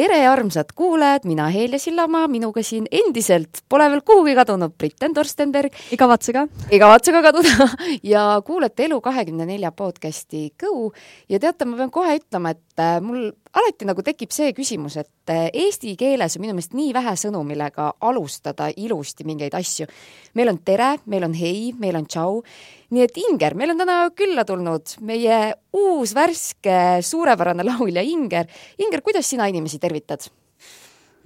tere, armsad kuulajad, mina Helja Sillamaa, minuga siin endiselt pole veel kuhugi kadunud Britten Torstenberg. ei kavatse ka. ei kavatse ka kaduda ja kuulete Elu24 podcasti Go ja teate, ma pean kohe ütlema, et äh, mul alati nagu tekib see küsimus, et äh, eesti keeles on minu meelest nii vähe sõnu, millega alustada ilusti mingeid asju. meil on tere, meil on hei, meil on tšau nii et Inger, meil on täna külla tulnud meie uus värske suurepärane laulja Inger. Inger, kuidas sina inimesi tervitad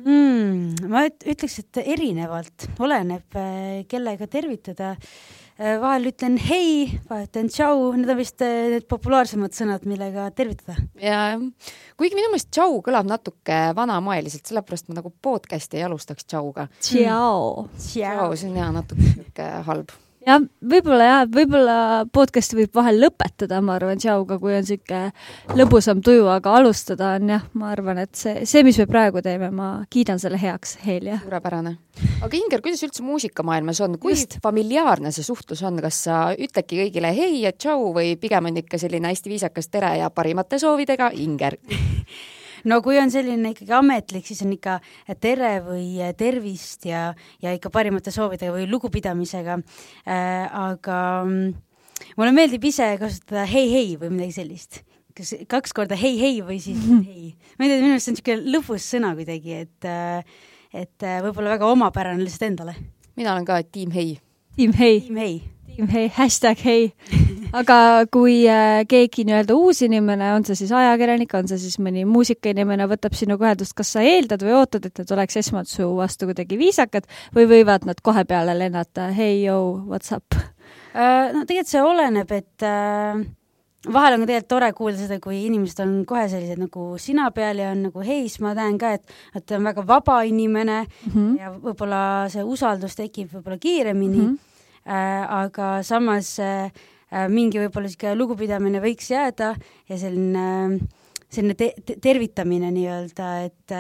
mm,? ma ütleks, et erinevalt, oleneb äh, kellega tervitada. Äh, vahel ütlen hei, vahel ütlen tšau, need on vist äh, need populaarsemad sõnad, millega tervitada. ja, kuigi minu meelest tšau kõlab natuke vanamoeliselt, sellepärast ma nagu podcast'i ei alustaks tšauga. Tšau. tšau, see on jah natuke niisugune halb jah, võib-olla jah, võib-olla podcast'i võib vahel lõpetada, ma arvan, tšauga, kui on niisugune lõbusam tuju, aga alustada on jah, ma arvan, et see, see, mis me praegu teeme, ma kiidan selle heaks, Helja. suurepärane. aga Inger, kuidas üldse muusikamaailmas on, kui Just. familiaarne see suhtlus on, kas sa ütledki kõigile hei ja tšau või pigem on ikka selline hästi viisakas tere ja parimate soovidega, Inger no kui on selline ikkagi ametlik, siis on ikka tere või tervist ja, ja ikka parimate soovidega või lugupidamisega äh,. aga mm, mulle meeldib ise kasutada hei-hei või midagi sellist kas kaks korda hei-hei või siis hei. ma ei tea, minu meelest see on niisugune lõbus sõna kuidagi, et, äh, et äh, võib-olla väga omapärane lihtsalt endale. mina olen ka tiim hei. tiim hei. tiim hei hei, hashtag hei. aga kui äh, keegi nii-öelda uus inimene, on see siis ajakirjanik, on see siis mõni muusikainimene, võtab sinuga ühendust, kas sa eeldad või ootad, et nad oleks esmalt su vastu kuidagi viisakad või võivad nad kohe peale lennata, hei, joo, what's up uh,? no tegelikult see oleneb, et uh vahel on ka tegelikult tore kuulda seda, kui inimesed on kohe sellised nagu sina peal ja on nagu hei, siis ma näen ka, et, et ta on väga vaba inimene mm -hmm. ja võib-olla see usaldus tekib võib-olla kiiremini mm. -hmm Äh, aga samas äh, äh, mingi võib-olla niisugune lugupidamine võiks jääda ja selline selline te te tervitamine nii-öelda, et,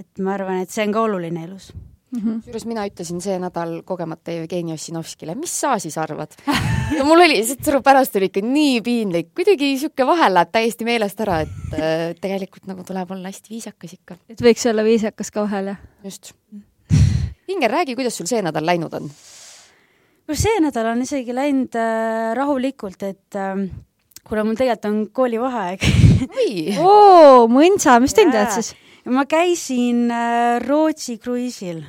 et ma arvan, et see on ka oluline elus mm -hmm.. kusjuures mina ütlesin see nädal kogemata Jevgeni Ossinovskile, mis sa siis arvad? ja mul oli pärast oli ikka nii piinlik, kuidagi niisugune vahel läheb täiesti meelest ära, et äh, tegelikult nagu tuleb olla hästi viisakas ikka. et võiks olla viisakas ka vahel, jah? just. Inger, räägi, kuidas sul see nädal läinud on? No see nädal on isegi läinud äh, rahulikult, et äh, kuna mul tegelikult on koolivaheaeg. Oo, mõnsa, mis teinud oled siis? ma käisin äh, Rootsi kruiisil.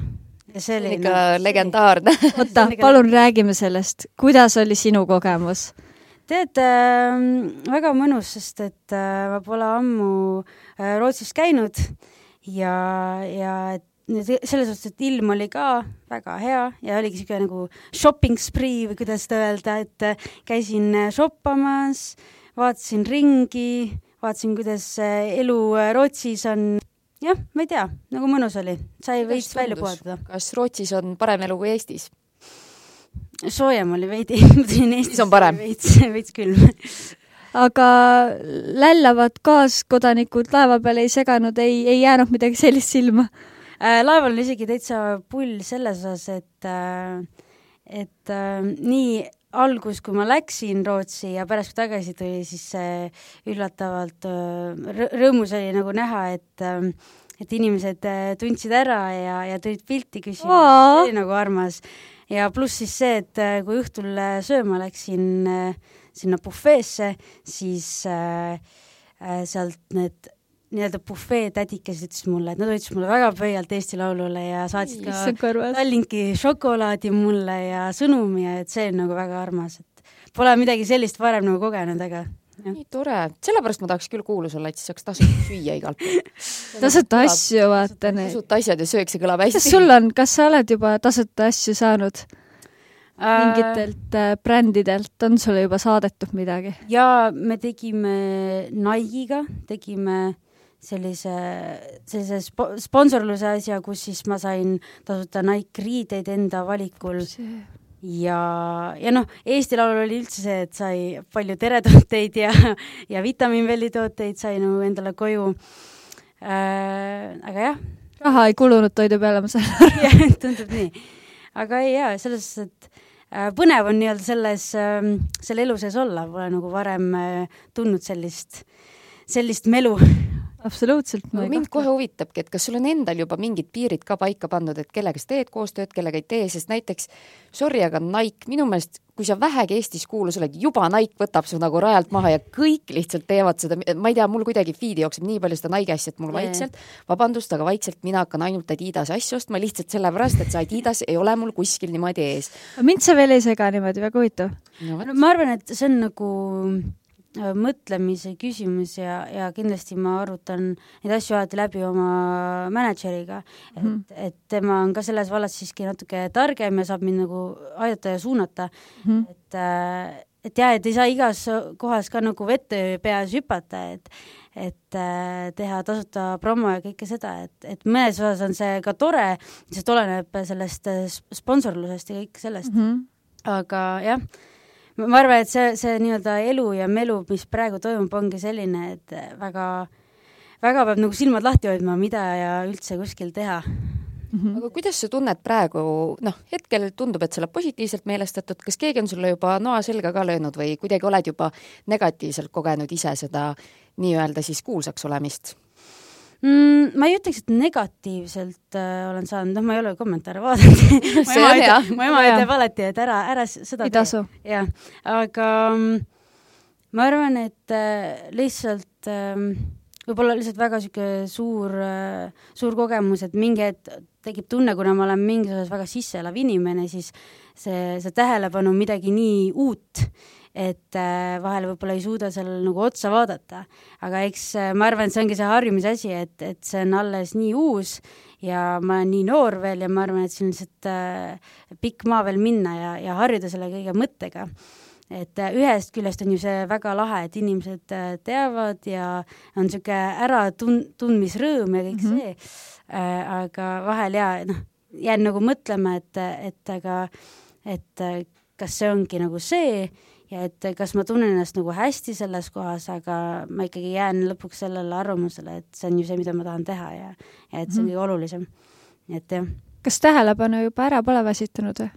Ja see oli ikka nagu, legendaarne. Oota, palun räägime sellest, kuidas oli sinu kogemus? tead äh,, väga mõnus, sest et äh, ma pole ammu äh, Rootsis käinud ja, ja et selles suhtes, et ilm oli ka väga hea ja oligi niisugune nagu shopping spree või kuidas seda öelda, et äh, käisin äh, shoppamas, vaatasin ringi, vaatasin, kuidas äh, elu Rootsis on. jah, ma ei tea, nagu mõnus oli, sai veits välja puhata. kas Rootsis on parem elu kui Eestis? soojem oli veidi ma tulin Eestis on parem. veits, veits külm aga lällavad kaaskodanikud laeva peal ei seganud, ei, ei jäänud midagi sellist silma laeval on isegi täitsa pull selles osas, et, äh, et äh, nii algus, kui ma läksin Rootsi ja pärast, kui tagasi tuli, siis üllatavalt rõõmus oli nagu näha, et et inimesed tundsid ära ja, ja tulid pilti küsima, see oli nagu armas. ja pluss siis see, et kui õhtul sööma läksin sinna bufeesse, siis äh, sealt need nii-öelda bufee tädikesed ütlesid mulle, et nad hoidsid mulle väga pöialt Eesti Laulule ja saatsid ka Tallinki šokolaadi mulle ja sõnumi ja et see on nagu väga armas, et pole midagi sellist varem nagu kogenud, aga Ja. nii tore, sellepärast ma tahaks küll kuulus olla, et siis saaks tasuta süüa igalt poolt. tasuta asju, vaata need. tasuta asjad ja söök, see kõlab hästi. kas sul on, kas sa oled juba tasuta asju saanud? mingitelt äh, brändidelt on sulle juba saadetud midagi? jaa, me tegime Nike'iga, tegime sellise, sellise spo-, sponsorluse asja, kus siis ma sain tasuta Nike riideid enda valikul ja, ja noh, Eesti Laulul oli üldse see, et sai palju teretooteid ja, ja vitamiinvellitooteid sai nagu endale koju äh,. aga jah. raha ei kulunud toidu peale, ma saan aru. jah, tundub nii. aga ei jaa, selles suhtes, et äh, põnev on nii-öelda selles äh,, selle elu sees olla, pole nagu varem äh, tundnud sellist, sellist melu absoluutselt. aga mind kohe huvitabki, et kas sul on endal juba mingid piirid ka paika pandud, et kellega sa teed koostööd, kellega ei tee, sest näiteks sorry, aga Nike minu meelest kui sa vähegi Eestis kuulus oled, juba Nike võtab su nagu rajalt maha ja kõik lihtsalt teevad seda, ma ei tea, mul kuidagi feed'i jookseb nii palju seda Nike asja, et mul vaikselt, vabandust, aga vaikselt mina hakkan ainult Adidase asju ostma lihtsalt sellepärast, et see Adidas ei ole mul kuskil niimoodi ees. mind see veel ei sega niimoodi, väga huvitav no,. ma arvan, et see on nagu mõtlemise küsimus ja, ja kindlasti ma arutan neid asju alati läbi oma mänedžeriga, et mm, -hmm. et tema on ka selles vallas siiski natuke targem ja saab mind nagu aidata ja suunata mm, -hmm. et äh, et jah, et ei saa igas kohas ka nagu vette peas hüpata, et et äh, teha tasuta promo ja kõike seda, et, et mõnes osas on see ka tore, sest oleneb sellest sponsorlusest ja kõik sellest mm. -hmm. aga jah ma arvan, et see, see nii-öelda elu ja melu, mis praegu toimub, ongi selline, et väga, väga peab nagu silmad lahti hoidma, mida ja üldse kuskil teha Mm -hmm. aga kuidas sa tunned praegu, noh, hetkel tundub, et sa oled positiivselt meelestatud, kas keegi on sulle juba noa selga ka löönud või kuidagi oled juba negatiivselt kogenud ise seda nii-öelda siis kuulsaks olemist? Mm,? ma ei ütleks, et negatiivselt äh, olen saanud, noh, ma ei ole kommentaare vaadanud. Mu ema ütleb, mu ema ütleb alati, et ära, ära seda ei tasu. jah, aga mm, ma arvan, et äh, lihtsalt äh, võib-olla lihtsalt väga niisugune suur äh,, suur kogemus, et mingi hetk tekib tunne, kuna ma olen mingis osas väga sisseelav inimene, siis see, see tähelepanu on midagi nii uut et äh, vahel võib-olla ei suuda sellele nagu otsa vaadata. aga eks äh, ma arvan, et see ongi see harjumise asi, et, et see on alles nii uus ja ma olen nii noor veel ja ma arvan, et siin lihtsalt äh, pikk maa veel minna ja, ja harjuda selle kõige mõttega et ühest küljest on ju see väga lahe, et inimesed teavad ja on niisugune äratundmisrõõm ja kõik mm -hmm. see äh,, aga vahel jaa, noh, jään nagu mõtlema, et, et aga et kas see ongi nagu see ja et kas ma tunnen ennast nagu hästi selles kohas, aga ma ikkagi jään lõpuks sellele arvamusele, et see on ju see, mida ma tahan teha ja, ja et see on -hmm. kõige olulisem. et jah. kas tähelepanu juba ära pole väsitanud või?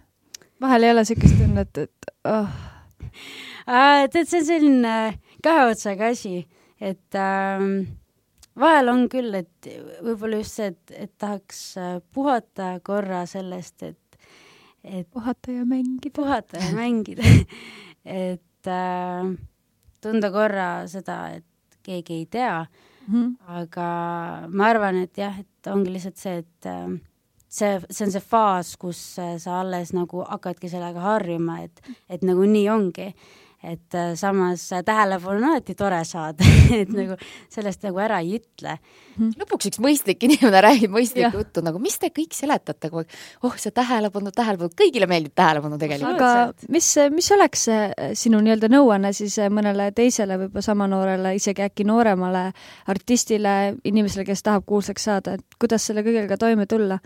vahel ei ole niisugust tunnet, et oh. tead, see on selline kahe otsaga asi, et ähm, vahel on küll, et võib-olla just see, et, et tahaks äh, puhata korra sellest, et et puhata ja mängida. puhata ja mängida et äh, tunda korra seda, et keegi ei tea mm, -hmm. aga ma arvan, et jah, et ongi lihtsalt see, et äh, see, see on see faas, kus äh, sa alles nagu hakkadki sellega harjuma, et, et nagu nii ongi et äh, samas äh, tähelepanu on alati tore saada et nagu sellest nagu ära ei ütle. Mhm. lõpuks üks mõistlik inimene räägib mõistlikku juttu, nagu mis te kõik seletate kogu aeg, oh see tähelepanu, tähelepanu, kõigile meeldib tähelepanu tegelikult. aga mis, mis oleks sinu nii-öelda nõuanne siis mõnele teisele võib-olla sama noorele, isegi äkki nooremale artistile, inimesele, kes tahab kuulsaks saada, et kuidas selle kõigega toime tulla?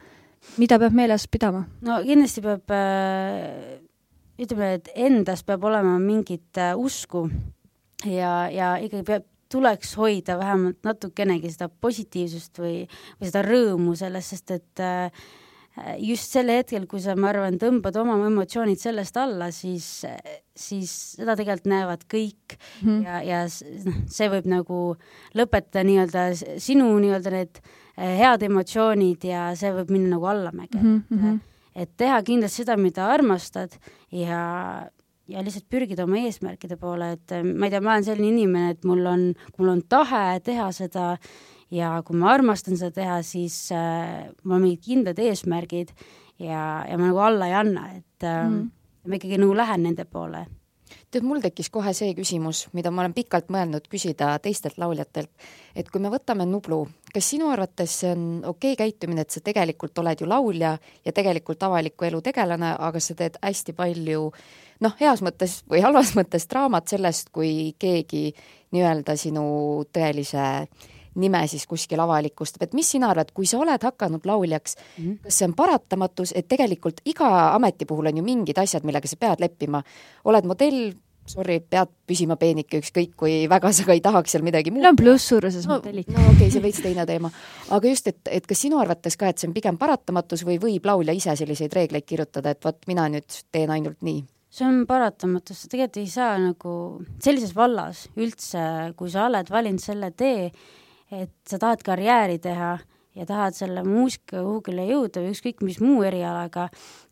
mida peab meeles pidama? no kindlasti peab äh ütleme, et endas peab olema mingit äh, usku ja, ja ikkagi peab, tuleks hoida vähemalt natukenegi seda positiivsust või, või seda rõõmu sellest, sest et äh, just sel hetkel, kui sa, ma arvan, tõmbad oma emotsioonid sellest alla, siis, siis seda tegelikult näevad kõik mm -hmm. ja, ja noh, see võib nagu lõpetada nii-öelda sinu nii-öelda need äh, head emotsioonid ja see võib minna nagu allamäge mm. -hmm et teha kindlasti seda, mida armastad ja, ja lihtsalt pürgida oma eesmärkide poole, et eh, ma ei tea, ma olen selline inimene, et mul on, mul on tahe teha seda ja kui ma armastan seda teha, siis äh, mul on mingid kindlad eesmärgid ja, ja ma nagu alla ei anna, et äh, mm. ma ikkagi nagu lähen nende poole tead, mul tekkis kohe see küsimus, mida ma olen pikalt mõelnud küsida teistelt lauljatelt, et kui me võtame Nublu, kas sinu arvates see on okei okay käitumine, et sa tegelikult oled ju laulja ja tegelikult avaliku elu tegelane, aga sa teed hästi palju noh, heas mõttes või halvas mõttes draamat sellest, kui keegi nii-öelda sinu tõelise nime siis kuskil avalikustab, et mis sina arvad, kui sa oled hakanud lauljaks mm, -hmm. kas see on paratamatus, et tegelikult iga ameti puhul on ju mingid asjad, millega sa pead leppima, oled modell, sorry, pead püsima peenike, ükskõik kui väga sa ka ei tahaks seal midagi muud. no plusssuuruses no, modellik. no okei okay,, see veits teine teema. aga just, et, et kas sinu arvates ka, et see on pigem paratamatus või võib laulja ise selliseid reegleid kirjutada, et vot mina nüüd teen ainult nii? see on paratamatus, tegelikult ei saa nagu sellises vallas üldse, kui sa oled valinud selle tee, et sa tahad karjääri teha ja tahad selle muusika kuhugile jõuda või ükskõik mis muu erialaga,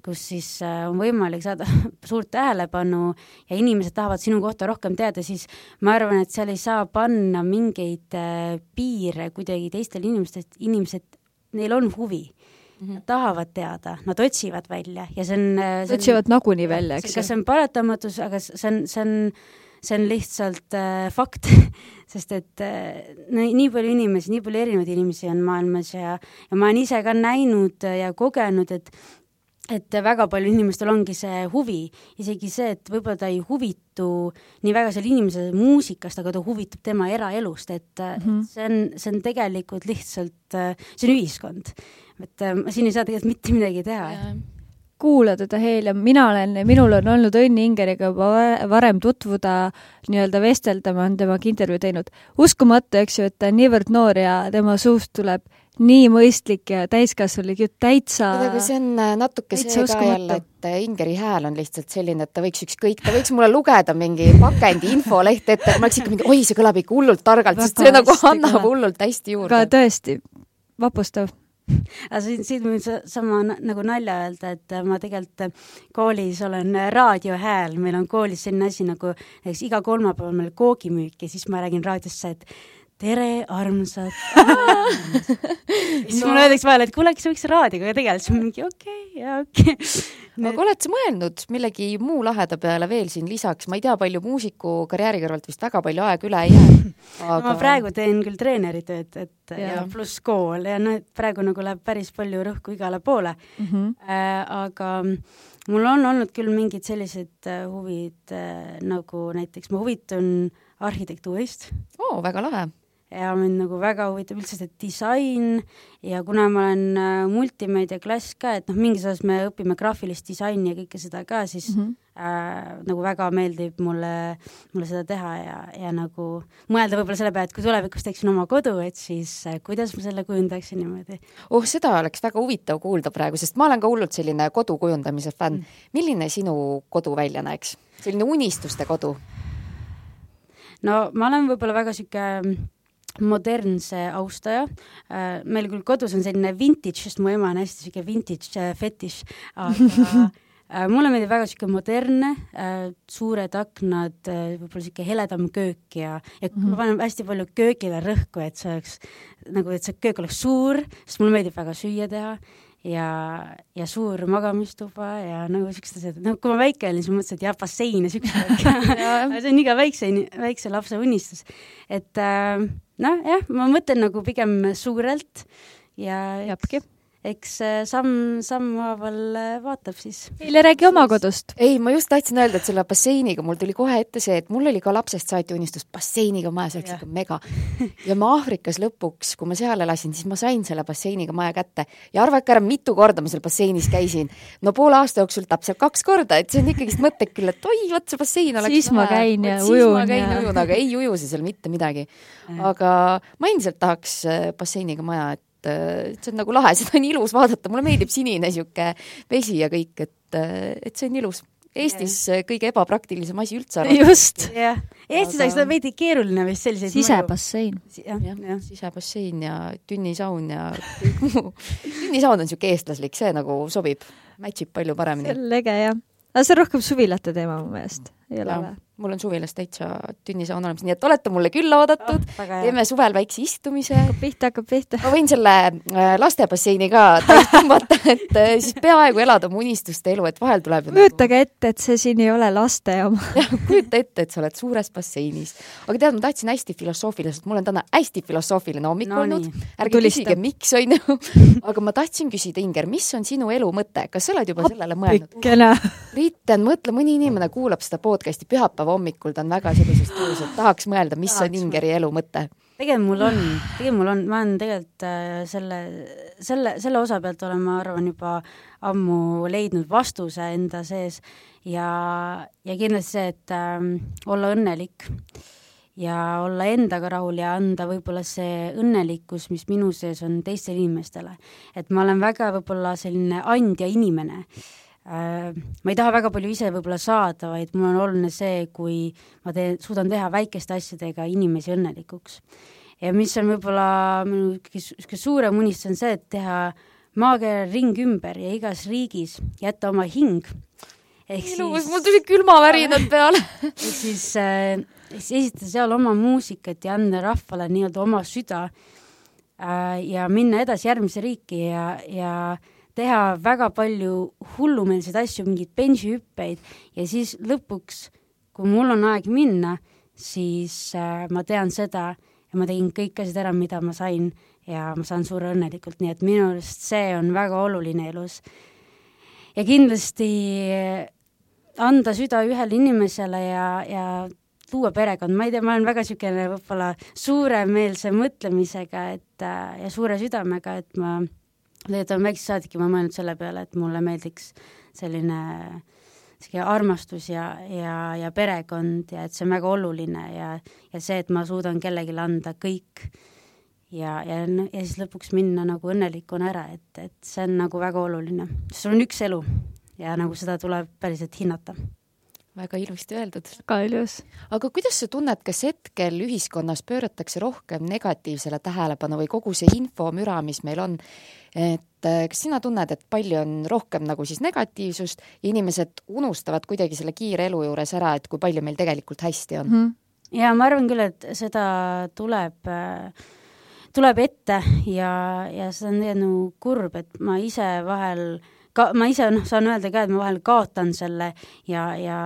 kus siis äh, on võimalik saada suurt tähelepanu ja inimesed tahavad sinu kohta rohkem teada, siis ma arvan, et seal ei saa panna mingeid äh, piire kuidagi teistele inimestest, inimesed, neil on huvi. -hmm. Nad tahavad teada, nad otsivad välja ja see on, äh, see on otsivad nagunii välja, eks ju. kas see on paratamatus, aga see on, see on see on lihtsalt äh, fakt sest et äh, nii palju inimesi, nii palju erinevaid inimesi on maailmas ja, ja ma olen ise ka näinud ja kogenud, et et väga palju inimestel ongi see huvi, isegi see, et võib-olla ta ei huvitu nii väga selle inimese muusikast, aga ta huvitub tema eraelust, et mm -hmm. see on, see on tegelikult lihtsalt, äh, see on ühiskond. et äh, siin ei saa tegelikult mitte midagi teha kuula teda Helja, mina olen, minul on olnud õnn Ingeriga juba varem tutvuda, nii-öelda vestelda, ma olen temaga intervjuu teinud. uskumatu, eks ju, et ta on niivõrd noor ja tema suust tuleb nii mõistlik ja täiskasvanulik jutt, täitsa aga see on äh, natuke see ka uskumatu. jälle, et äh, Ingeri hääl on lihtsalt selline, et ta võiks ükskõik, ta võiks mulle lugeda mingi pakendi infolehte ette, ma oleks ikka mingi, oi, see kõlab ikka hullult targalt, sest see nagu annab hullult hästi juurde. aga tõesti, vapustav aga siin, siin võib sama nagu nalja öelda, et ma tegelikult koolis olen raadiohääl, meil on koolis selline asi nagu näiteks iga kolmapäev meil koogimüük ja siis ma räägin raadiosse, et tere, armsad siis no. mulle öeldakse vahel, et kuule, kas sa võiks raadioga tegeleda, siis ma mingi okei okay,, jaa okei okay. aga oled sa mõelnud millegi muu laheda peale veel siin lisaks, ma ei tea, palju muusiku karjääri kõrvalt vist väga palju aega üle ei jää aga... Ma praegu teen küll treeneritööd, et ja, ja pluss kool ja noh, et praegu nagu läheb päris palju rõhku igale poole mm. -hmm. Äh, aga mul on olnud küll mingid sellised äh, huvid äh, nagu näiteks ma huvitun arhitektuurist. oo, väga lahe ja mind nagu väga huvitab üldse see disain ja kuna ma olen äh, multimeediaklass ka, et noh, mingis osas me õpime graafilist disaini ja kõike seda ka, siis mm -hmm. äh, nagu väga meeldib mulle, mulle seda teha ja, ja nagu mõelda võib-olla selle peale, et kui tulevikus teeksin oma kodu, et siis äh, kuidas ma selle kujundaksin niimoodi. oh, seda oleks väga huvitav kuulda praegu, sest ma olen ka hullult selline kodu kujundamise fänn mm.. milline sinu kodu välja näeks? selline unistuste kodu? no ma olen võib-olla väga niisugune modernse austaja. Äh, meil küll kodus on selline vintage, sest mu ema on hästi niisugune vintage äh, fetiš, aga äh, mulle meeldib väga niisugune modernne, suured aknad, võib-olla niisugune heledam köök ja, ja mm -hmm. ma panen hästi palju köögile rõhku, et see oleks nagu, et see köök oleks suur, sest mulle meeldib väga süüa teha ja, ja suur magamistuba ja nagu siuksed asjad, noh, kui ma väike olin, siis mõtlesin, et jah, bassein ja siuksed see on iga väikse, väikse lapse unistus. et äh, nojah, ma mõtlen nagu pigem suurelt ja jääbki eks äh, samm sammhaaval äh, vaatab siis. Eile räägi oma kodust. ei, ma just tahtsin öelda, et selle basseiniga mul tuli kohe ette see, et mul oli ka lapsest saati unistus basseiniga maja, see oleks ikka mega. ja ma Aafrikas lõpuks, kui ma seal elasin, siis ma sain selle basseiniga maja kätte ja arvake ära, mitu korda ma seal basseinis käisin. no poole aasta jooksul täpselt kaks korda, et see on ikkagist mõttek küll, et oi, vot see bassein oleks siis ma käin ja ujun. siis ma käin ja ujun, aga ei uju see seal mitte midagi. aga ma endiselt tahaks äh, basseiniga maja, et et see on nagu lahe, seda on ilus vaadata, mulle meeldib sinine niisugune vesi ja kõik, et, et see on ilus. Eestis yeah. kõige ebapraktilisem asi üldse just. jah, Eestis oleks seda veidi keeruline vist selliseid sisebassein. jah ja, ja., sisebassein ja tünnisaun ja kõik muu. tünnisaun on niisugune eestlaslik, see nagu sobib, match ib palju paremini. see on lege, jah. aga see on rohkem suvilate teema mu meelest, ei ole või? Mul on suvilas täitsa tünnisaun olemas, nii et olete mulle külla oodatud oh,, teeme suvel väikse istumise. hakkab pihta, hakkab pihta. ma võin selle äh, lastebasseini ka täis tõmmata, et äh, siis peaaegu elada oma unistuste elu, et vahel tuleb kujutage nagu... ette, et see siin ei ole laste oma. jah, kujuta ette, et sa oled suures basseinis. aga tead, ma tahtsin hästi filosoofiliselt, mul on täna hästi filosoofiline hommik no, olnud, ärge Tulista. küsige, miks, onju. aga ma tahtsin küsida, Inger, mis on sinu elu mõte, kas sa oled juba sellele mõelnud? Ritten, mõtle, mõni inimene kuulab seda podcast'i pühapäeva hommikul ta on väga sellises tuus, et tahaks mõelda, mis tahaks on Ingeri elu mõte. tegelikult mul on, tegelikult mul on, ma olen tegelikult äh, selle, selle, selle osa pealt olen, ma arvan, juba ammu leidnud vastuse enda sees ja, ja kindlasti see, et äh, olla õnnelik ja olla endaga rahul ja anda võib-olla see õnnelikkus, mis minu sees on teistele inimestele. et ma olen väga võib-olla selline andja inimene Äh, ma ei taha väga palju ise võib-olla saada, vaid mul on oluline see, kui ma teen, suudan teha väikeste asjadega inimesi õnnelikuks. ja mis on võib-olla minu niisugune suurem unistus, on see, et teha maakera ring ümber ja igas riigis jätta oma hing. ilus, mul tulid külmavärinad peale ehk siis äh, esitada seal oma muusikat ja anda rahvale nii-öelda oma süda äh, ja minna edasi järgmisse riiki ja, ja teha väga palju hullumeelseid asju, mingeid bensihüppeid ja siis lõpuks, kui mul on aeg minna, siis äh, ma tean seda ja ma tegin kõik asjad ära, mida ma sain ja ma saan suure õnnelikult, nii et minu arust see on väga oluline elus. ja kindlasti anda süda ühele inimesele ja, ja luua perekond, ma ei tea, ma olen väga niisugune võib-olla suuremeelse mõtlemisega, et ja suure südamega, et ma tegelikult olen väiksest saadik juba mõelnud selle peale, et mulle meeldiks selline niisugune armastus ja, ja, ja perekond ja et see on väga oluline ja, ja see, et ma suudan kellelegi anda kõik ja, ja ja siis lõpuks minna nagu õnnelikuna ära, et, et see on nagu väga oluline. sul on üks elu ja nagu seda tuleb päriselt hinnata väga ilusti öeldud. väga ilus. aga kuidas sa tunned, kas hetkel ühiskonnas pööratakse rohkem negatiivsele tähelepanu või kogu see infomüra, mis meil on, et äh, kas sina tunned, et palju on rohkem nagu siis negatiivsust ja inimesed unustavad kuidagi selle kiire elu juures ära, et kui palju meil tegelikult hästi on mm? -hmm. ja ma arvan küll, et seda tuleb äh, tuleb ette ja, ja see on nagu kurb, et ma ise vahel äh, ka ma ise noh, saan öelda ka, et ma vahel kaotan selle ja, ja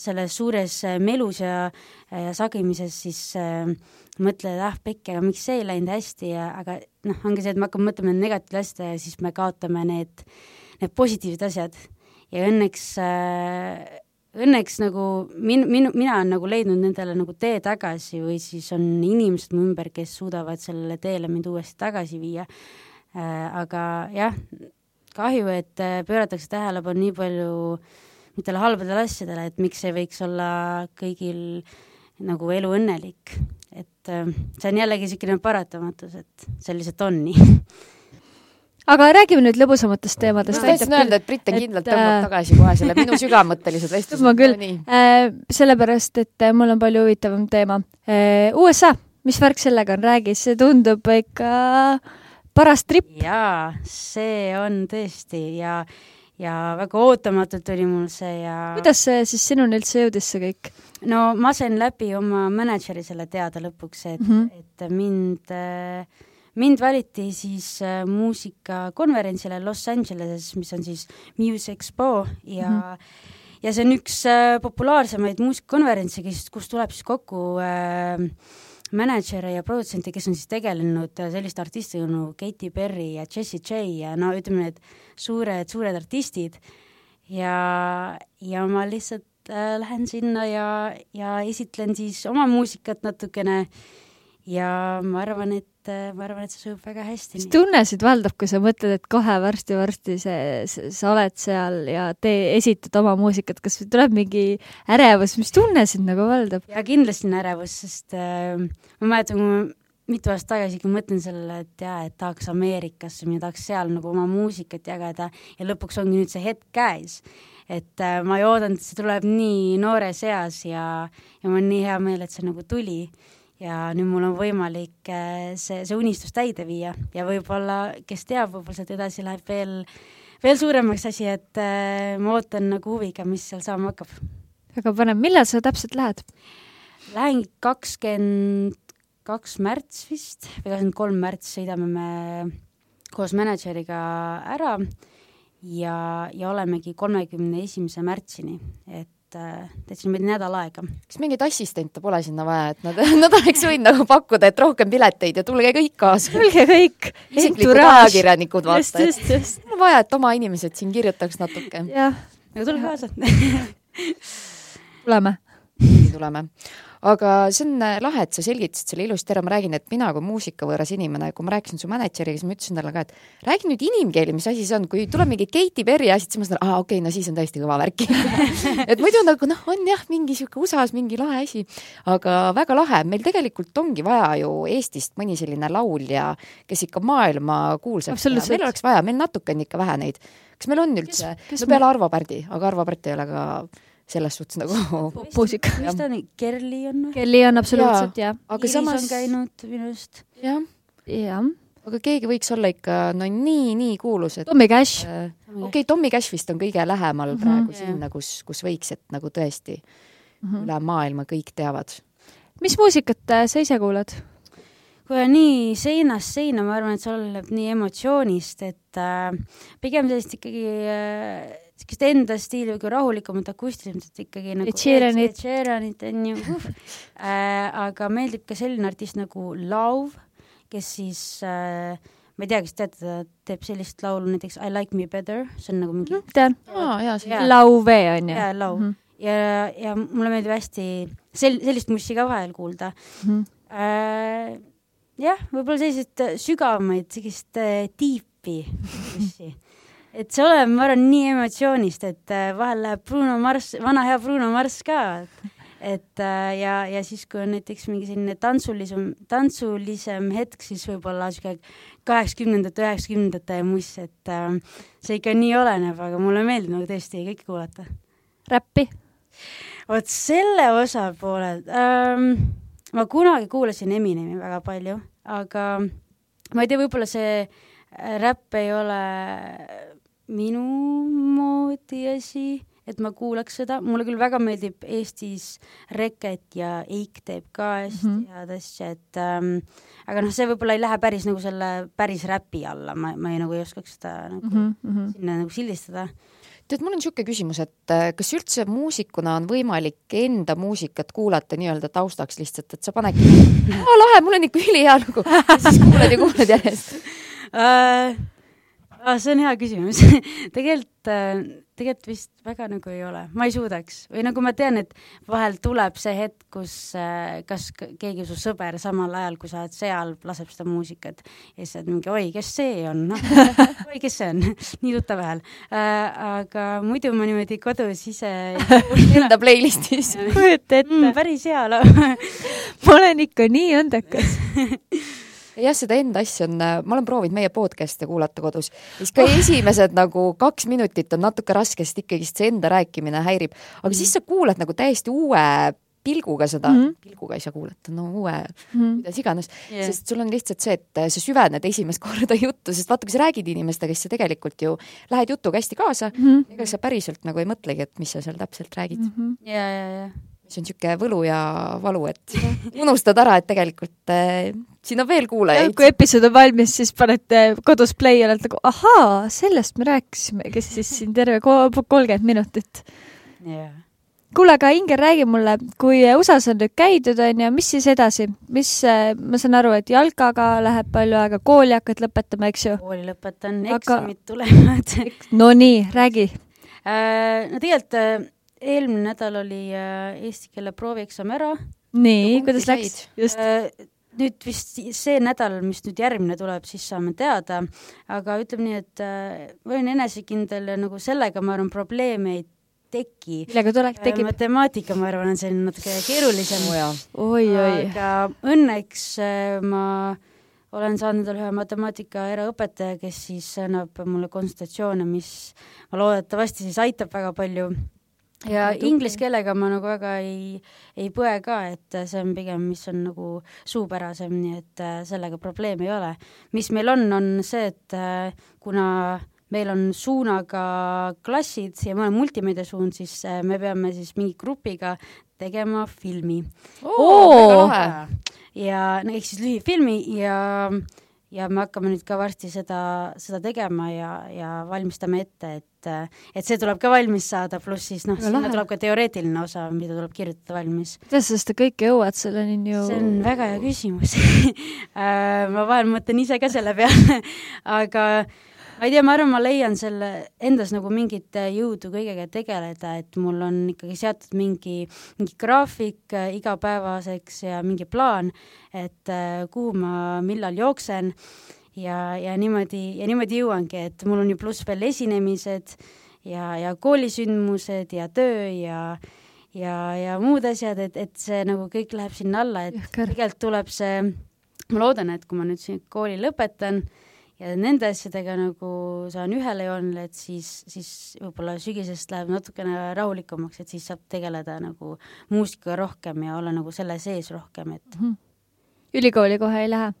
selles suures äh, melus ja, ja sagimises siis äh, mõtled, ah pekki, aga miks see ei läinud hästi ja aga noh, ongi see, et me hakkame mõtlema negatiivsete asjade ja siis me kaotame need, need positiivsed asjad. ja õnneks äh, õnneks nagu min-, minu, mina olen nagu leidnud nendele nagu tee tagasi või siis on inimesed mu ümber, kes suudavad sellele teele mind uuesti tagasi viia äh,. aga jah, kahju, et äh, pööratakse tähelepanu nii palju mingitele halbadele asjadele, et miks ei võiks olla kõigil nagu elu õnnelik. et äh, see on jällegi niisugune paratamatus, et see lihtsalt on nii aga räägime nüüd lõbusamatest teemadest. ma tahtsin öelda, et Brit on kindlalt tõmbab äh... tagasi kohe selle minu sügavmõttelised vestlused. ma küll no,, sellepärast et mul on palju huvitavam teema. USA, mis värk sellega on, räägi, see tundub ikka äh, paras trip. jaa, see on tõesti ja, ja väga ootamatult tuli mul see ja kuidas see siis sinuni üldse jõudis, see kõik? no ma sain läbi oma mänedžeri selle teada lõpuks, et mm, -hmm. et mind mind valiti siis äh, muusikakonverentsile Los Angeleses, mis on siis Music Expo ja mm -hmm. ja see on üks äh, populaarsemaid muusikakonverentse, kus tuleb siis kokku äh, mänedžere ja produtsente, kes on siis tegelenud äh, selliste artistidega nagu Katy Perry ja Jessie J ja no ütleme, need suured, suured artistid. Ja, ja ma lihtsalt äh, lähen sinna ja, ja esitlen siis oma muusikat natukene ja ma arvan, et äh, ma arvan, et see sujub väga hästi. mis tunne sind valdab, kui sa mõtled, et kohe varsti-varsti see, see, sa oled seal ja tee, esitad oma muusikat, kas tuleb mingi ärevus, mis tunne sind nagu valdab? jaa, kindlasti on ärevus, sest äh, ma mäletan, kui ma mitu aastat tagasi ikka mõtlen sellele, et jaa, et tahaks Ameerikasse minna, tahaks seal nagu oma muusikat jagada ja lõpuks ongi nüüd see hetk käes. et äh, ma ei oodanud, et see tuleb nii noores eas ja, ja mul on nii hea meel, et see nagu tuli ja nüüd mul on võimalik äh, see, see unistus täide viia. Ja võib-olla, kes teab, võib-olla sealt edasi läheb veel, veel suuremaks asi, et äh, ma ootan nagu huviga, mis seal saama hakkab. väga põnev, millal sa täpselt lähed? Lähen kakskümmend kaks märts vist. Või kakskümmend kolm märts sõidame me koos mänedžeriga ära. Ja, ja olemegi kolmekümne esimese märtsini, et täitsa niimoodi nädal aega. kas mingeid assistente pole sinna vaja, et nad, nad oleks võinud nagu pakkuda, et rohkem pileteid ja tulge kõik kaasa. tulge kõik. isiklikud ajakirjanikud, vaata, et mul on vaja, et oma inimesed siin kirjutaks natuke. jah. aga tulge kaasa tuleme. Tuleme aga see on äh, lahe, et sa selgitasid selle ilusti ära, ma räägin, et mina kui muusikavõõras inimene, kui ma rääkisin su mänedžeriga, siis ma ütlesin talle ka, et räägi nüüd inimkeeli, mis asi see on, kui tuleb mingi Katy Perry asi, siis ma mõtlen, aa okei okay,, no siis on tõesti kõva värk. Et muidu nagu noh, on jah, mingi niisugune USA-s mingi lahe asi, aga väga lahe, meil tegelikult ongi vaja ju Eestist mõni selline laulja, kes ikka maailma kuulsaks teha, meil oleks vaja, meil natuke on ikka vähe neid. kas meil on üldse, no peale Arvo Pärdi, aga Arvo Pärt ei ole ka selles suhtes nagu muusika. mis ta on, Kerli on või? Kelly on absoluutselt jah, aga Iris samas on käinud minu arust. jah, jah. aga keegi võiks olla ikka no nii, nii kuulus, et Tommy Cash, äh, okei okay,, Tommy Cash vist on kõige lähemal mm. -hmm. praegu Jah. sinna, kus, kus võiks, et nagu tõesti mm. -hmm. üle maailma kõik teavad. mis muusikat äh, sa ise kuulad? kui on nii seinast seina, ma arvan, et see oleneb nii emotsioonist, et äh, pigem sellist ikkagi äh, sellist enda stiili või kui rahulikumat akustilisemat ikkagi nagu Ed Sheeranit. Ed Sheeranit on ju uh, äh, aga meeldib ka selline artist nagu Lauv, kes siis äh, ma ei tea, kas teate, ta teeb sellist laulu näiteks I like me better, see on nagu mingi tean, aa, jaa, see Jaa. Lauve on ju hea laul Mhm. ja, ja mulle meeldib hästi sel-, sellist mussi ka vahel kuulda Mhm. äh,. jah, võib-olla selliseid sügavamaid, sellist äh, tiipi mussi. et see oleneb, ma arvan, nii emotsioonist, et äh, vahel läheb Bruno Mars, vana hea Bruno Mars ka, et äh, ja, ja siis, kui on näiteks mingi selline tantsulisem, tantsulisem hetk, siis võib-olla sihuke kaheksakümnendate, üheksakümnendate muss, et äh, see ikka nii oleneb, aga mulle meeldib nagu tõesti kõike kuulata. Räppi, vot selle osa poolelt ähm,, ma kunagi kuulasin Eminemi väga palju, aga ma ei tea, võib-olla see räpp ei ole minu moodi asi, et ma kuulaks seda, mulle küll väga meeldib Eestis Reket ja Eik teeb ka hästi mm. -hmm. head asja, et ähm, aga noh, see võib-olla ei lähe päris nagu selle päris räpi alla, ma, ma ei nagu ei oskaks seda nagu mm -hmm. sinna nagu sildistada tead, mul on niisugune küsimus, et äh, kas üldse muusikuna on võimalik enda muusikat kuulata nii-öelda taustaks lihtsalt, et sa panedki, lahe, mul on ikka ülihea lugu, siis kuulad ja kuulad järjest. äh,. see on hea küsimus tegelikult äh,, tegelikult vist väga nagu ei ole, ma ei suudaks või nagu ma tean, et vahel tuleb see hetk, kus äh, kas keegi su sõber samal ajal, kui sa oled seal, laseb seda muusikat ja siis sa oled mingi oi, kes see on, noh, oi, kes see on, nii tuttav hääl äh,. aga muidu ma niimoodi kodus ise Enda playlist'is. kujuta ette mm,, päris hea laul ma olen ikka nii õnnekas. jah, seda enda asja on, ma olen proovinud meie podcast'e kuulata kodus, siis ka esimesed nagu kaks minutit on natuke raske, sest ikkagist see enda rääkimine häirib, aga siis sa kuulad nagu täiesti uue pilguga seda mm, Mhm. -hmm. pilguga ei saa kuulata, no uue Mhm. kuidas iganes Yeah. sest sul on lihtsalt see, et sa süvened esimest korda juttu, sest vaata, kui sa räägid inimestega, siis sa tegelikult ju lähed jutuga hästi kaasa mm, Mhm. -hmm. ega sa päriselt nagu ei mõtlegi, et mis sa seal täpselt räägid mm. -hmm. ja, ja, ja see on niisugune võlu ja valu, et unustad ära, et tegelikult äh, siin on veel kuulajaid. kui episood on valmis, siis panete kodus play ja olete nagu ahaa, sellest me rääkisime, kes siis siin terve ko- kolmkümmend minutit. ja kuule, aga Inger, räägi mulle, kui USA-s on nüüd käidud, on ju, mis siis edasi, mis, ma saan aru, et jalkaga läheb palju aega, kooli hakkad lõpetama, eks ju? kooli lõpetan, Aga- eksamid tulevad Nonii, räägi. Äh, no tegelikult äh, eelmine nädal oli äh, eesti keele proovieksam ära. nii, kuidas läks? just. nüüd vist see nädal, mis nüüd järgmine tuleb, siis saame teada, aga ütleme nii, et äh, ma olen enesekindel ja nagu sellega, ma arvan, probleeme ei teki. millega tulek tekib? matemaatika, ma arvan, on selline natuke keerulisem oi-oi. aga õnneks äh, ma olen saanud ühe matemaatika eraõpetaja, kes siis annab mulle konsultatsioone, mis ma loodetavasti siis aitab väga palju. Ja inglise keelega ma nagu väga ei, ei põe ka, et see on pigem, mis on nagu suupärasem, nii et äh, sellega probleemi ei ole. mis meil on, on see, et äh, kuna meil on suunaga klassid ja ma olen multimeediasuund, siis äh, me peame siis mingi grupiga tegema filmi. Ja no ehk siis lühifilmi ja, ja me hakkame nüüd ka varsti seda, seda tegema ja, ja valmistame ette, et, et see tuleb ka valmis saada, pluss siis noh, Väga sinna lahe. tuleb ka teoreetiline osa, mida tuleb kirjutada valmis. kuidas sa seda kõike jõuad, selleni on ju see on väga hea küsimus Äh, ma vahel mõtlen ise ka selle peale, aga ma ei tea, ma arvan, ma leian selle endas nagu mingit äh, jõudu kõigega tegeleda, et mul on ikkagi seatud mingi, mingi graafik äh, igapäevaseks ja mingi plaan, et äh, kuhu ma millal jooksen. Ja, ja niimoodi, ja niimoodi jõuangi, et mul on ju pluss veel esinemised ja, ja koolisündmused ja töö ja ja, ja muud asjad, et, et see nagu kõik läheb sinna alla, et tegelikult tuleb see, ma loodan, et kui ma nüüd siin kooli lõpetan ja nende asjadega nagu saan ühele joonele, et siis, siis võib-olla sügisest läheb natukene rahulikumaks, et siis saab tegeleda nagu muusikaga rohkem ja olla nagu selle sees rohkem, et mm. -hmm. ülikooli kohe ei lähe?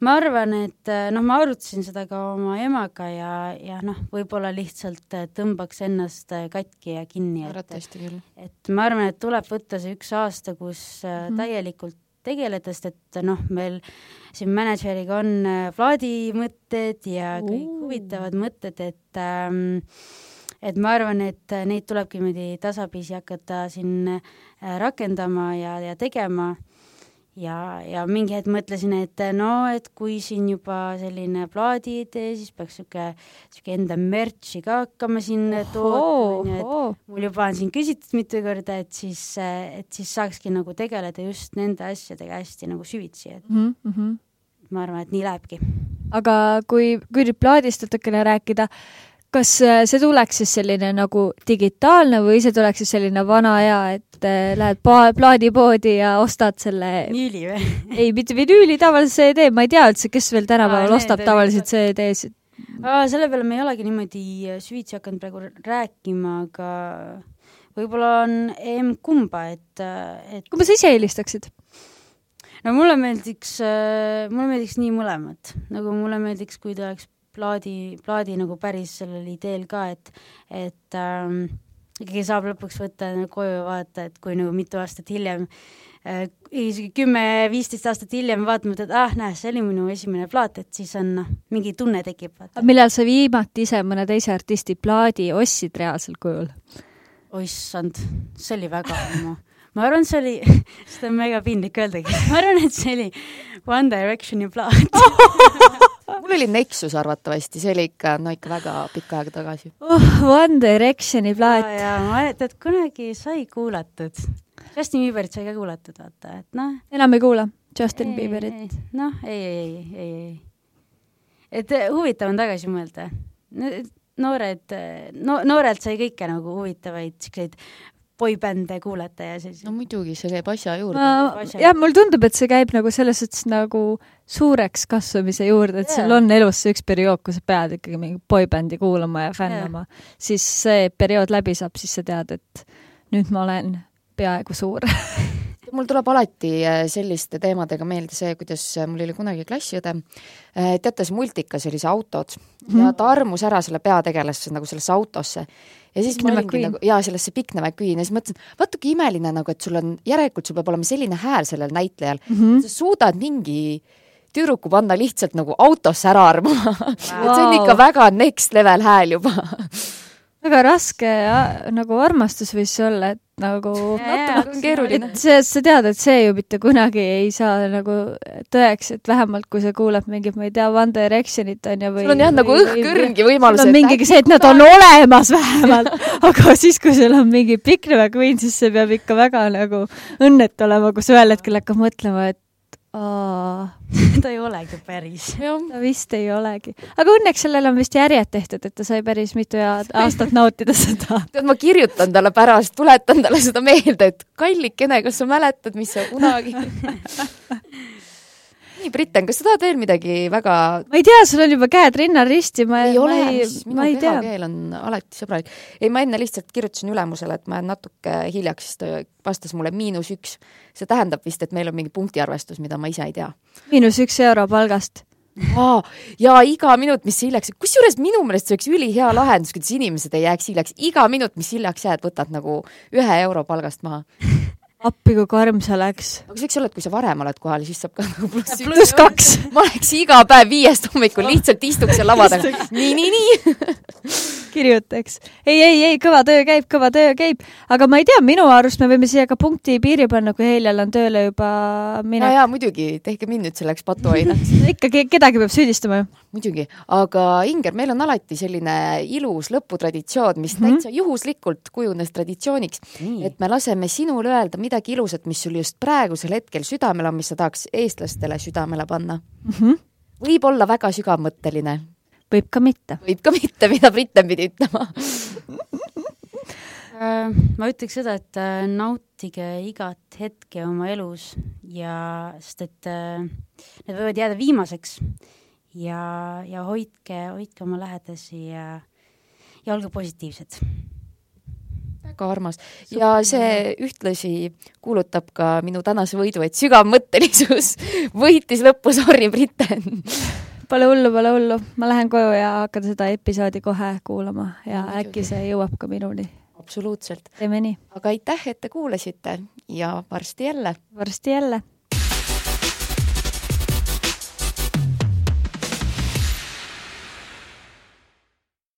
ma arvan, et noh, ma arutasin seda ka oma emaga ja, ja noh, võib-olla lihtsalt tõmbaks ennast katki ja kinni. arvatavasti küll. et ma arvan, et tuleb võtta see üks aasta, kus mm -hmm. täielikult tegeleda, sest et noh, meil siin mänedžeriga on plaadimõtted ja kõik uh. huvitavad mõtted, et ähm, et ma arvan, et neid tulebki niimoodi tasapisi hakata siin äh, rakendama ja, ja tegema ja, ja mingi hetk mõtlesin, et no, et kui siin juba selline plaadiidee, siis peaks niisugune, niisugune enda merch'i ka hakkama siin tootma, et mul juba on siin küsitud mitu korda, et siis, et siis saakski nagu tegeleda just nende asjadega hästi nagu süvitsi, et mm -hmm. ma arvan, et nii lähebki. aga kui, kui nüüd plaadist natukene rääkida, kas äh, see tuleks siis selline nagu digitaalne või see tuleks siis selline vana hea, et äh, lähed plaadipoodi ja ostad selle vinüüli või? ei, mitte vinüüli, tavalise CD, ma ei tea üldse, kes veel tänapäeval ostab tavaliselt CD-sid. selle peale me ei olegi niimoodi äh, süvitsi hakanud praegu rääkima, aga võib-olla on emb-kumba, et, et kumba sa ise eelistaksid? no mulle meeldiks, mulle meeldiks nii mõlemat, nagu mulle meeldiks, kui ta oleks plaadi, plaadi nagu päris sellel ideel ka, et, et ähm, ikkagi saab lõpuks võtta koju ja vaadata, et kui nagu mitu aastat hiljem äh,, isegi kümme-viisteist aastat hiljem vaatame, et ah, näe, see oli minu esimene plaat, et siis on noh, mingi tunne tekib. millal sa viimati ise mõne teise artisti plaadi ostsid reaalsel kujul? oissand, see oli väga ammu ma arvan, see oli, seda on mega piinlik öeldagi, ma arvan, et see oli One Directioni plaat mul oli Nexus arvatavasti, see oli ikka, no ikka väga pikka aega tagasi oh,. One Directioni plaat. jaa, ma mäletan, et kunagi sai kuulatud. Justin Bieberit sai ka kuulatud, vaata, et noh. enam ei kuula Justin ei, Bieberit? noh, ei, ei, ei, ei, ei. et eh, huvitav on tagasi mõelda. noored, no noorelt sai kõike nagu huvitavaid siukseid boybände kuulata ja siis no muidugi, see käib asja juurde. jah, mulle tundub, et see käib nagu selles suhtes nagu suureks kasvamise juurde, et yeah. sul on elus see üks periood, kus sa pead ikkagi mingi boybändi kuulama ja fännama yeah., siis see periood läbi saab, siis sa tead, et nüüd ma olen peaaegu suur mul tuleb alati äh, selliste teemadega meelde see, kuidas äh, mul oli kunagi klassiõde, äh, teate, see multikas oli see autod mm ja ta armus ära selle peategelasse nagu sellesse autosse. Ja siis Pikne ma olingi nagu, jaa, sellesse Pikne McQueen ja siis mõtlesin, vaata kui imeline nagu, et sul on, järelikult sul peab olema selline hääl sellel näitlejal. Mm, -hmm. sa suudad mingi tüdruku panna lihtsalt nagu autosse ära armuma. Wow. et see on ikka väga next level hääl juba. Väga raske nagu armastus võis olla, et nagu natuke on keeruline. et see, sa tead, et see ju mitte kunagi ei saa nagu tõeks, et vähemalt kui sa kuulad mingit, ma ei tea, One Directionit on ju või sul on jah nagu õhkõrngi võimalus. sul on mingi see, et nad on olemas vähemalt aga siis, kui sul on mingi Pikne McQueen, siis see peab ikka väga nagu õnnetu olema, kus ühel hetkel hakkab mõtlema, et ta ei olegi päris. ta vist ei olegi. aga õnneks sellele on vist järjed tehtud, et ta sai päris mitu aastat nautida seda. tead, ma kirjutan talle pärast, tuletan talle seda meelde, et kallikene, kas sa mäletad, mis sa kunagi nii, Britten, kas sa tahad veel midagi väga ma ei tea, sul on juba käed rinnal risti, ma ei ole, minu kehakeel on alati sõbralik. ei, ma enne lihtsalt kirjutasin ülemusele, et ma jään natuke hiljaks, siis ta vastas mulle miinus üks. see tähendab vist, et meil on mingi punktiarvestus, mida ma ise ei tea. miinus üks euro palgast aa, ja iga minut, mis hiljaks, kusjuures minu meelest see oleks ülihea lahendus, kuidas inimesed ei jääks hiljaks, iga minut, mis hiljaks jääd, võtad nagu ühe euro palgast maha appi, kui karm see oleks. aga see võiks olla, et kui sa varem oled kohal, siis saab ka nagu pluss üks. pluss kaks. ma oleks iga päev viiest hommikul lihtsalt istuks seal lava taga. nii, nii, nii kirjutaks. ei, ei, ei, kõva töö käib, kõva töö käib. aga ma ei tea, minu arust me võime siia ka punkti piiri panna, kui Heljal on tööle juba minek. no jaa, muidugi, tehke mind nüüd selleks patuoinaks ikka kedagi peab süüdistama ju. Muidugi, aga Inger, meil on alati selline ilus lõputraditsioon, mis mm -hmm. täitsa juhuslikult kujunes traditsiooniks, et me laseme sinul öelda midagi midagi ilusat, mis sul just praegusel hetkel südamel on, mis sa tahaks eestlastele südamele panna mm? -hmm. võib olla väga sügavmõtteline. võib ka mitte. võib ka mitte, mida Britten pidi ütlema äh, ma ütleks seda, et äh, nautige igat hetke oma elus ja sest et äh, need võivad jääda viimaseks ja, ja hoidke, hoidke oma lähedasi ja, ja olge positiivsed väga armas ja see ühtlasi kuulutab ka minu tänase võidu, et sügavmõttelisus võitis lõppu, sorry, Briten Pole hullu, pole hullu, ma lähen koju ja hakkan seda episoodi kohe kuulama ja Muidugi. äkki see jõuab ka minuni. absoluutselt. teeme nii. aga aitäh, et te kuulasite ja varsti jälle. varsti jälle